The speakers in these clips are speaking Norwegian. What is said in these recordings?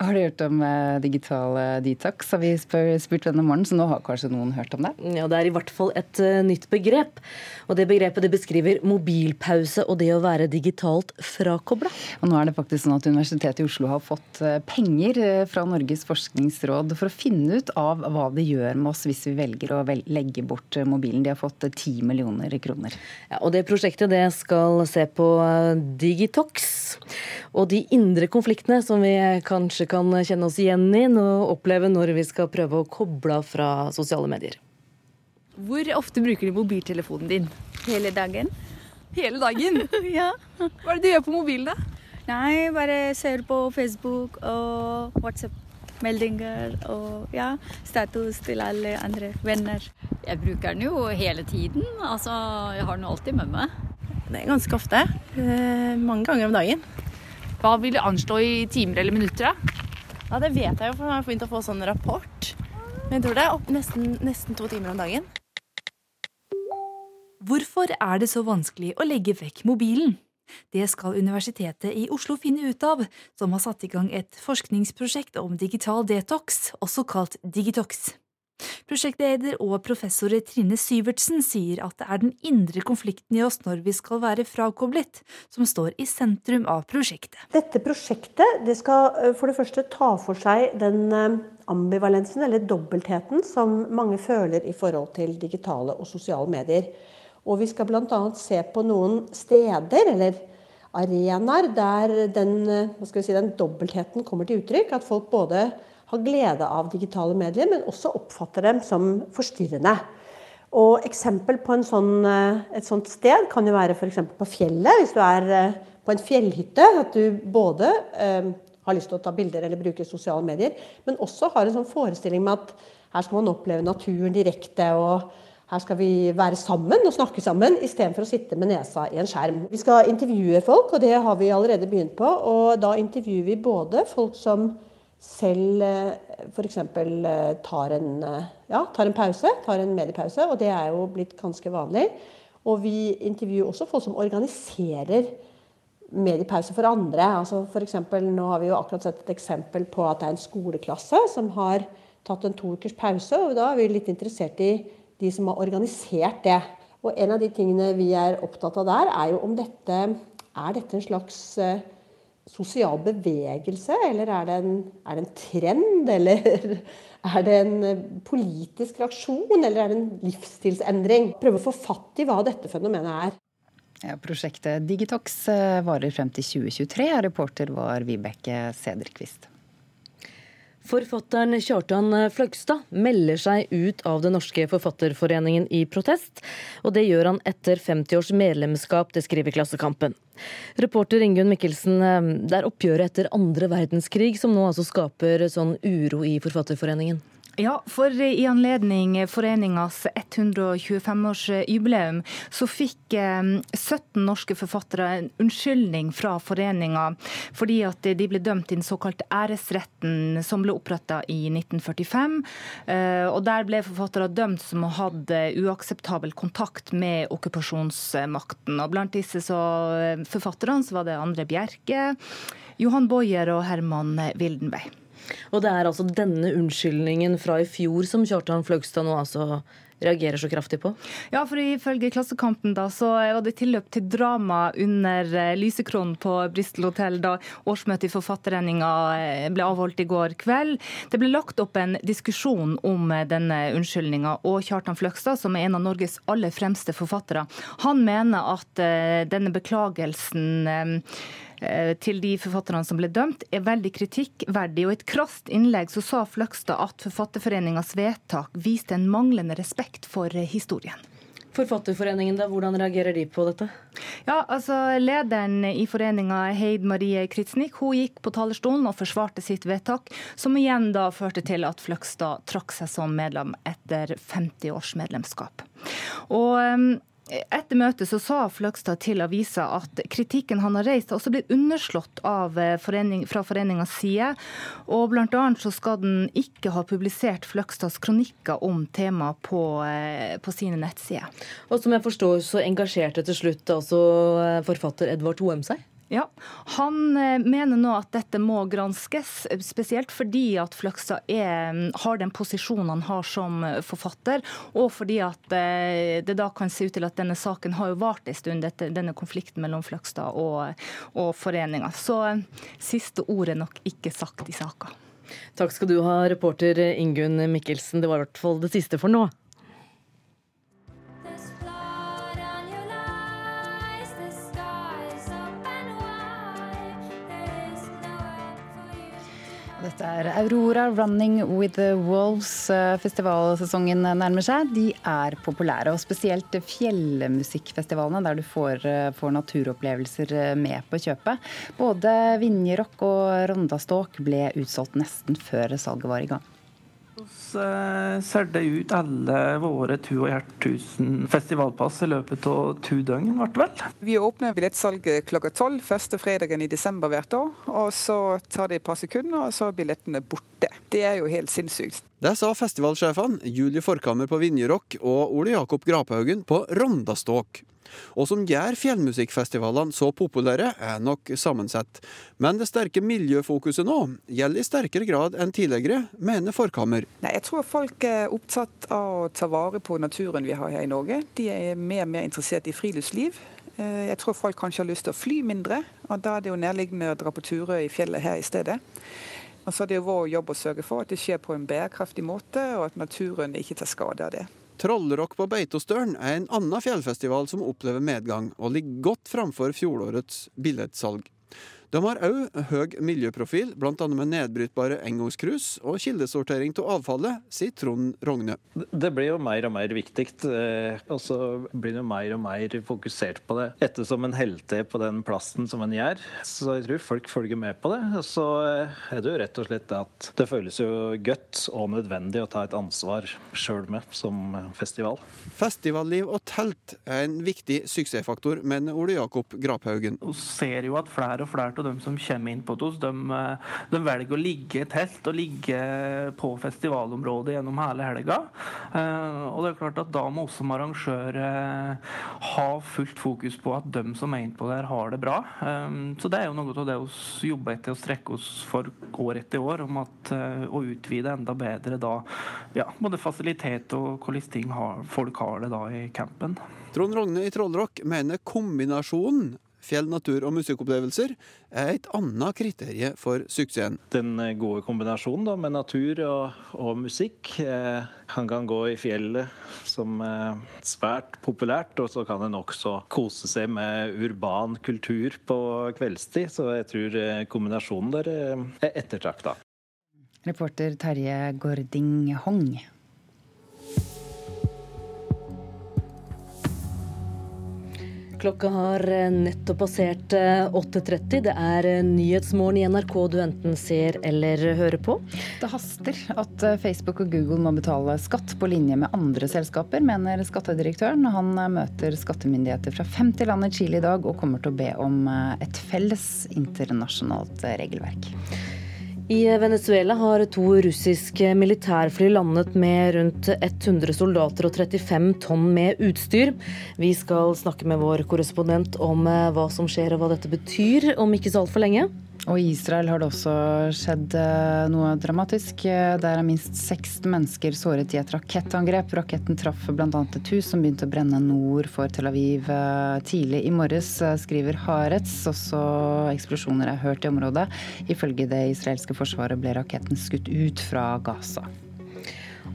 Har du hørt om eh, digital eh, detox, har vi spurt denne morgenen, så nå har kanskje noen hørt om det? Ja, det er i hvert fall et uh, nytt begrep. Og det begrepet det beskriver mobilpause og det å være digitalt frakobla. Og nå er det faktisk sånn at Universitetet i Oslo har fått uh, penger uh, fra Norges forskningsråd for å finne ut av hva det gjør med oss hvis vi velger å vel legge bort mobilen. De har fått ti millioner kroner. Ja, og det prosjektet det skal se på Digitox og de indre konfliktene som vi kanskje kan kjenne oss igjen i og oppleve når vi skal prøve å koble av fra sosiale medier. Hvor ofte bruker du mobiltelefonen din? Hele dagen. Hele dagen? ja. Hva er det du gjør på mobilen, da? Nei, bare ser på Facebook og WhatsApp-meldinger og ja, status til alle andre venner. Jeg bruker den jo hele tiden. Altså, jeg har den alltid med meg. Det er ganske ofte. Eh, mange ganger om dagen. Hva vil du anslå i timer eller minutter, da? Ja, Det vet jeg jo, for jeg har begynt å få sånn rapport. Men jeg tror det er opp nesten, nesten to timer om dagen. Hvorfor er det så vanskelig å legge vekk mobilen? Det skal Universitetet i Oslo finne ut av, som har satt i gang et forskningsprosjekt om digital detox, også kalt Digitox. Prosjektleder og professor Trine Syvertsen sier at det er den indre konflikten i oss når vi skal være frakoblet, som står i sentrum av prosjektet. Dette prosjektet det skal eh, for det første ta for seg den eh, ambivalensen, eller dobbeltheten, som mange føler i forhold til digitale og sosiale medier. Og vi skal bl.a. se på noen steder, eller arenaer, der den, eh, si, den dobbeltheten kommer til uttrykk. At folk både har glede av digitale medier, men også oppfatter dem som forstyrrende. Og eksempel på sånn, eh, et sånt sted kan jo være f.eks. på fjellet. Hvis du er eh, på en fjellhytte. At du både eh, har lyst til å ta bilder eller bruke sosiale medier, men også har en sånn forestilling med at her skal man oppleve naturen direkte. og her skal vi være sammen og snakke sammen, istedenfor å sitte med nesa i en skjerm. Vi skal intervjue folk, og det har vi allerede begynt på. Og da intervjuer vi både folk som selv eh, f.eks. Eh, tar, eh, ja, tar en pause, tar en mediepause, og det er jo blitt ganske vanlig. Og vi intervjuer også folk som organiserer mediepause for andre. Altså for eksempel, nå har vi jo akkurat sett et eksempel på at det er en skoleklasse som har tatt en to ukers pause, og da er vi litt interessert i de som har organisert det. Og en av de tingene vi er opptatt av der, er jo om dette er dette en slags sosial bevegelse, eller er det, en, er det en trend? Eller er det en politisk reaksjon, eller er det en livsstilsendring? Prøve å få fatt i hva dette fenomenet er. Ja, prosjektet Digitox eh, varer frem til 2023. Reporter var Vibeke Sederqvist. Forfatteren Kjartan Fløgstad melder seg ut av Den norske forfatterforeningen i protest. Og det gjør han etter 50 års medlemskap, det skriver Klassekampen. Reporter Ingunn Mikkelsen, eh, det er oppgjøret etter andre verdenskrig som nå altså skaper sånn uro i Forfatterforeningen? Ja, for i anledning foreningas 125-årsjubileum så fikk 17 eh, norske forfattere en unnskyldning fra foreninga fordi at de ble dømt i den såkalte æresretten som ble oppretta i 1945. Eh, og der ble forfattere dømt som hadde uakseptabel kontakt med okkupasjonsmakten. Og blant disse så eh, forfatterne så var det Andre Bjerke, Johan Bojer og Herman Wildenvey. Og det er altså denne unnskyldningen fra i fjor som Kjartan Fløgstad nå altså reagerer så kraftig på? Ja, for ifølge Klassekampen da, så var det tilløp til drama under eh, lysekronen på Bristol hotell da årsmøtet i Forfatterforeninga eh, ble avholdt i går kveld. Det ble lagt opp en diskusjon om eh, denne unnskyldninga, og Kjartan Fløgstad, som er en av Norges aller fremste forfattere, han mener at denne beklagelsen til de forfatterne som ble dømt, er veldig kritikkverdig. Og I et krast innlegg så sa Fløgstad at Forfatterforeningas vedtak viste en manglende respekt for eh, historien. Forfatterforeningen, da, Hvordan reagerer de på dette? Ja, altså Lederen i foreninga, Heid Marie Kritsnik, hun gikk på talerstolen og forsvarte sitt vedtak, som igjen da førte til at Fløgstad trakk seg som medlem etter 50 års medlemskap. Og ehm, etter møtet så sa Fløgstad til avisa at kritikken han har reist, har også blitt underslått eh, forening, fra foreningas side. Og bl.a. så skal den ikke ha publisert Fløgstads kronikker om temaet på, eh, på, sine nettsider. Og som jeg forstår, så engasjerte til slutt altså forfatter Edvard Hoem seg? Ja, Han eh, mener nå at dette må granskes, spesielt fordi at Fløgstad har den posisjonen han har som forfatter, og fordi at eh, det da kan se ut til at denne saken har jo vart en stund, dette, denne konflikten mellom Fløgstad og, og foreninga. Så eh, siste ord er nok ikke sagt i saka. Takk skal du ha, reporter Ingunn Mikkelsen. Det var i hvert fall det siste for nå. Dette er Aurora Running with the Wolves. Eh, festivalsesongen nærmer seg. De er populære, og spesielt fjellmusikkfestivalene, der du får, eh, får naturopplevelser eh, med på kjøpet. Både Vinjerock og Rondaståk ble utsolgt nesten før salget var i gang. Vi solgte ut alle våre 2.000 festivalpass i løpet av to døgn, ble vel. Vi åpner billettsalget klokka tolv første fredagen i desember hvert år. Og så tar det et par sekunder, og så er billettene borte. Det er jo helt sinnssykt. Det sa festivalsjefene Julie Forkammer på Vinjerock og Ole Jakob Grapehaugen på Rondaståk. Og som gjør fjellmusikkfestivalene så populære, er nok sammensett. Men det sterke miljøfokuset nå gjelder i sterkere grad enn tidligere, mener Forkammer. Nei, jeg tror folk er opptatt av å ta vare på naturen vi har her i Norge. De er mer og mer interessert i friluftsliv. Eh, jeg tror folk kanskje har lyst til å fly mindre, og da er det jo nærliggende å dra på turer i fjellet her i stedet. Og så er det jo vår jobb å sørge for at det skjer på en bærekraftig måte, og at naturen ikke tar skade av det. Trollrock på Beitostølen er en annen fjellfestival som opplever medgang, og ligger godt framfor fjorårets billettsalg. De har òg høy miljøprofil, bl.a. med nedbrytbare engangskrus og kildesortering av avfallet, sier Trond Rogne. Det blir jo mer og mer viktig, eh, og så blir det mer og mer fokusert på det. Ettersom en helter på den plassen som en gjør, så jeg tror folk følger med på det. Og så eh, er det jo rett og slett at det føles jo godt og nødvendig å ta et ansvar sjøl med som festival. Festivalliv og telt er en viktig suksessfaktor, mener Ole Jakob Graphaugen. Vi ser jo at flere og flere av de som kommer inn på oss, de, de, velger å ligge i telt og ligge på festivalområdet gjennom hele helga. Eh, og det er klart at da må vi som arrangør eh, ha fullt fokus på at de som er inne på der, har det bra. Eh, så det er jo noe av det vi jobber etter å strekke oss for år etter år, om at å utvide enda bedre da ja, både fasilitet og hvordan ting har, folk har det da i campen. Trond Rogne i Trollrock mener kombinasjonen fjell, natur og musikkopplevelser er et annet kriterium for suksessen. Den eh, gode kombinasjonen da, med natur og, og musikk. Eh, han kan gå i fjellet, som er eh, svært populært. Og så kan en også kose seg med urban kultur på kveldstid. Så jeg tror eh, kombinasjonen der er ettertrakta. Reporter Terje Gording Hong. Klokka har eh, nettopp passert 8.30. Eh, det er eh, Nyhetsmorgen i NRK du enten ser eller hører på. Det haster at Facebook og Google må betale skatt på linje med andre selskaper, mener skattedirektøren. Han møter skattemyndigheter fra 50 land i Chile i dag og kommer til å be om et felles internasjonalt regelverk. I Venezuela har to russiske militærfly landet med rundt 100 soldater og 35 tonn med utstyr. Vi skal snakke med vår korrespondent om eh, hva som skjer og hva dette betyr om ikke så altfor lenge. Og i Israel har det også skjedd eh, noe dramatisk. Der er minst seks mennesker såret i et rakettangrep. Raketten traff bl.a. et hus som begynte å brenne nord for Tel Aviv eh, tidlig i morges, eh, skriver Haretz. Også eksplosjoner er hørt i området. Ifølge det israelske forsvaret ble raketten skutt ut fra Gaza.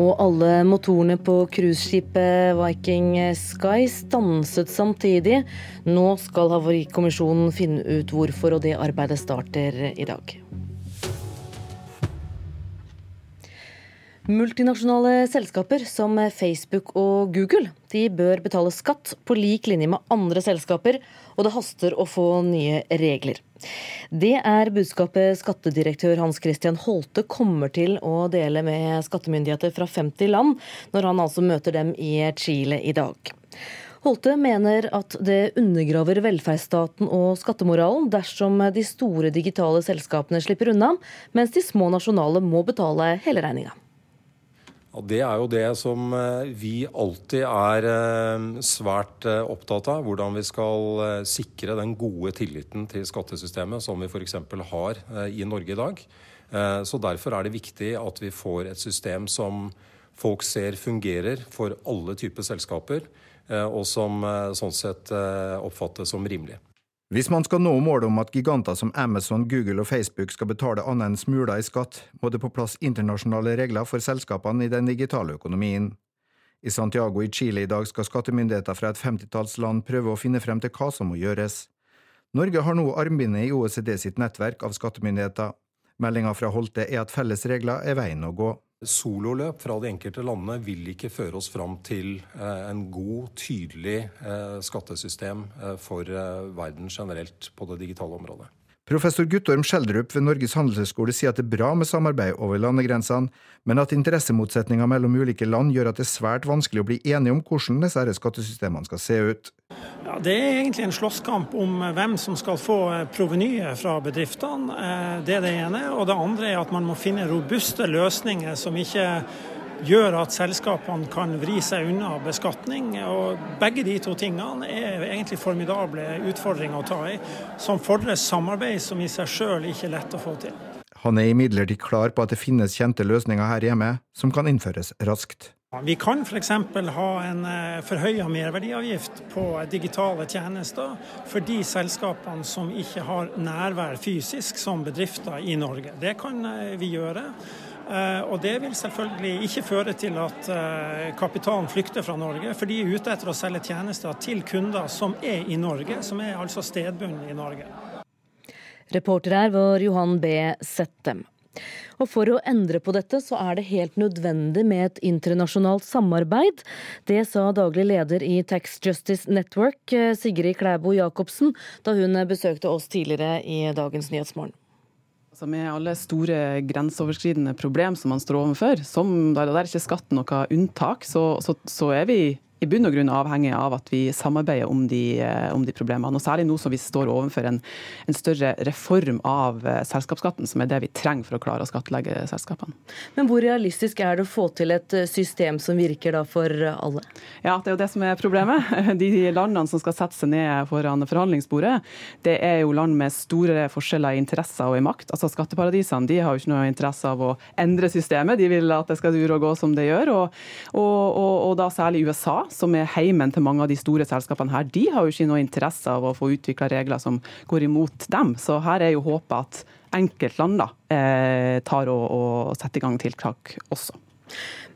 Og alle motorene på cruiseskipet Viking Sky stanset samtidig. Nå skal Havarikommisjonen finne ut hvorfor, og det arbeidet starter i dag. Multinasjonale selskaper som Facebook og Google de bør betale skatt på lik linje med andre selskaper, og det haster å få nye regler. Det er budskapet skattedirektør Hans Christian Holte kommer til å dele med skattemyndigheter fra 50 land, når han altså møter dem i Chile i dag. Holte mener at det undergraver velferdsstaten og skattemoralen dersom de store digitale selskapene slipper unna, mens de små nasjonale må betale hele regninga. Og Det er jo det som vi alltid er svært opptatt av. Hvordan vi skal sikre den gode tilliten til skattesystemet som vi f.eks. har i Norge i dag. Så Derfor er det viktig at vi får et system som folk ser fungerer for alle typer selskaper, og som sånn sett oppfattes som rimelig. Hvis man skal nå målet om at giganter som Amazon, Google og Facebook skal betale annet enn smuler i skatt, må det på plass internasjonale regler for selskapene i den digitale økonomien. I Santiago i Chile i dag skal skattemyndigheter fra et femtitalls land prøve å finne frem til hva som må gjøres. Norge har nå armbindet i OECD sitt nettverk av skattemyndigheter. Meldinga fra Holte er at felles regler er veien å gå. Sololøp fra de enkelte landene vil ikke føre oss fram til eh, en god, tydelig eh, skattesystem eh, for verden generelt på det digitale området. Professor Guttorm Schjelderup ved Norges handelshøyskole sier at det er bra med samarbeid over landegrensene, men at interessemotsetninger mellom ulike land gjør at det er svært vanskelig å bli enige om hvordan disse skattesystemene skal se ut. Ja, det er egentlig en slåsskamp om hvem som skal få provenyet fra bedriftene. Eh, det er det ene. Og det andre er at man må finne robuste løsninger som ikke gjør at selskapene kan vri seg unna beskatning. og Begge de to tingene er egentlig formidable utfordringer å ta i, som fordrer samarbeid som i seg sjøl ikke er lett å få til. Han er imidlertid klar på at det finnes kjente løsninger her hjemme som kan innføres raskt. Vi kan f.eks. ha en eh, forhøya merverdiavgift på digitale tjenester for de selskapene som ikke har nærvær fysisk som bedrifter i Norge. Det kan eh, vi gjøre. Eh, og Det vil selvfølgelig ikke føre til at eh, kapitalen flykter fra Norge, for de er ute etter å selge tjenester til kunder som er i Norge, som er altså stedbundne i Norge. Reporter her var Johan B. Settem. Og For å endre på dette, så er det helt nødvendig med et internasjonalt samarbeid. Det sa daglig leder i Tax Justice Network, eh, Sigrid Klæbo Jacobsen, da hun besøkte oss tidligere i Dagens Nyhetsmorgen. Altså med alle store grenseoverskridende problem som man står overfor, som der, der er ikke skatt noe unntak, så, så, så er vi i bunn og grunn avhengig av at vi samarbeider om de, eh, om de problemene. Og Særlig nå som vi står overfor en, en, større reform av eh, selskapsskatten, som er det vi trenger for å klare å skattlegge selskapene. Men hvor realistisk er det å få til et eh, system som virker da for alle? Ja, Det er jo det som er problemet. De landene som skal sette seg ned foran forhandlingsbordet, det er jo land med store forskjeller i interesser og i makt. Altså Skatteparadisene de har jo ikke noe interesse av å endre systemet, de vil at det skal dure og gå som det gjør. og, og, og, og da særlig USA som er heimen til mange av de store selskapene her, de har jo ikke noe interesse av å få utvikla regler som går imot dem. Så her er jo håpet at enkeltland eh, tar og, og setter i gang tiltak også.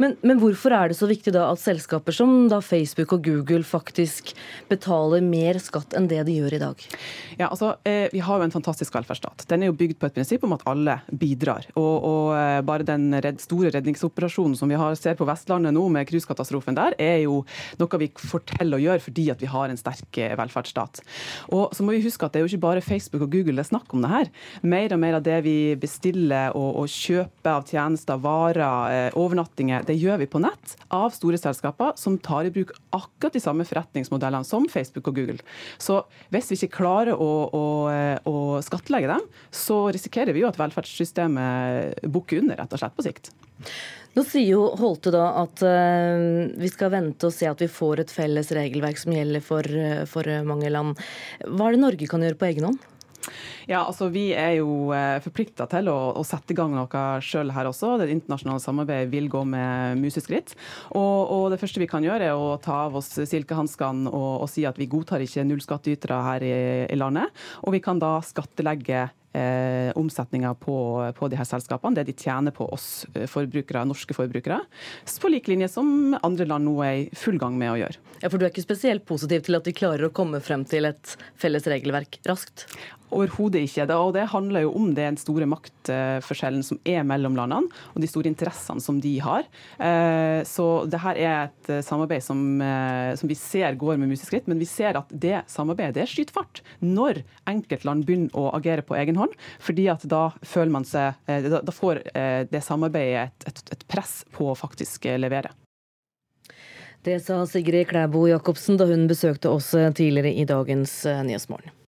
Men, men, hvorfor er det så viktig da at selskaper som da Facebook og Google faktisk betaler mer skatt enn det de gjør i dag? Ja, altså, eh, Vi har jo en fantastisk velferdsstat. Den er jo bygd på et prinsipp om at alle bidrar. Og, og eh, bare den store redningsoperasjonen som vi har, ser på Vestlandet nå med cruisekatastrofen der, er jo noe vi til å gjøre fordi at vi har en sterk eh, velferdsstat. Og så må vi huske at det er jo ikke bare Facebook og Google det er snakk om det her. Mer og mer av det vi bestiller og, og kjøper av tjenester, varer, overnattinger, det gjør vi på nett av store selskaper som tar i bruk akkurat de samme forretningsmodellene som Facebook og Google. Så hvis vi ikke klarer å, å, å skattlegge dem, så risikerer vi jo at velferdssystemet bukker under, rett og slett, på sikt. Nå sier jo Holte da at uh, vi skal vente og se at vi får et felles regelverk som gjelder for, for mange land. Hva er det Norge kan gjøre på egen hånd? Ja, altså Vi er jo eh, forplikta til å, å, sette i gang noe sjøl her også. Det internasjonale samarbeidet vil gå med museskritt. Og, og, det første vi kan gjøre, er å ta av oss silkehanskene og, og, si at vi godtar ikke nullskattytere her i, i landet. Og vi kan da skattelegge eh, omsetninga på, på de her selskapene, det de tjener på oss eh, forbrukere, norske forbrukere. På lik linje som andre land nå er i full gang med å gjøre. Ja, For du er ikke spesielt positiv til at vi klarer å komme frem til et felles regelverk raskt? Overhodet ikke. Det, og det handler jo om den store maktforskjellen som er mellom landene, og de store interessene som de har. Eh, så det her er et eh, samarbeid som, som vi ser går med museskritt, men vi ser at det samarbeidet det skyter fart når enkeltland begynner å agere på egen hånd hånd. fordi at da føler man seg eh, Da får eh, det samarbeidet et, et, et press på å faktisk eh, levere. Det sa Sigrid Klæbo Jacobsen da hun besøkte oss tidligere i dagens Nyhetsmorgen.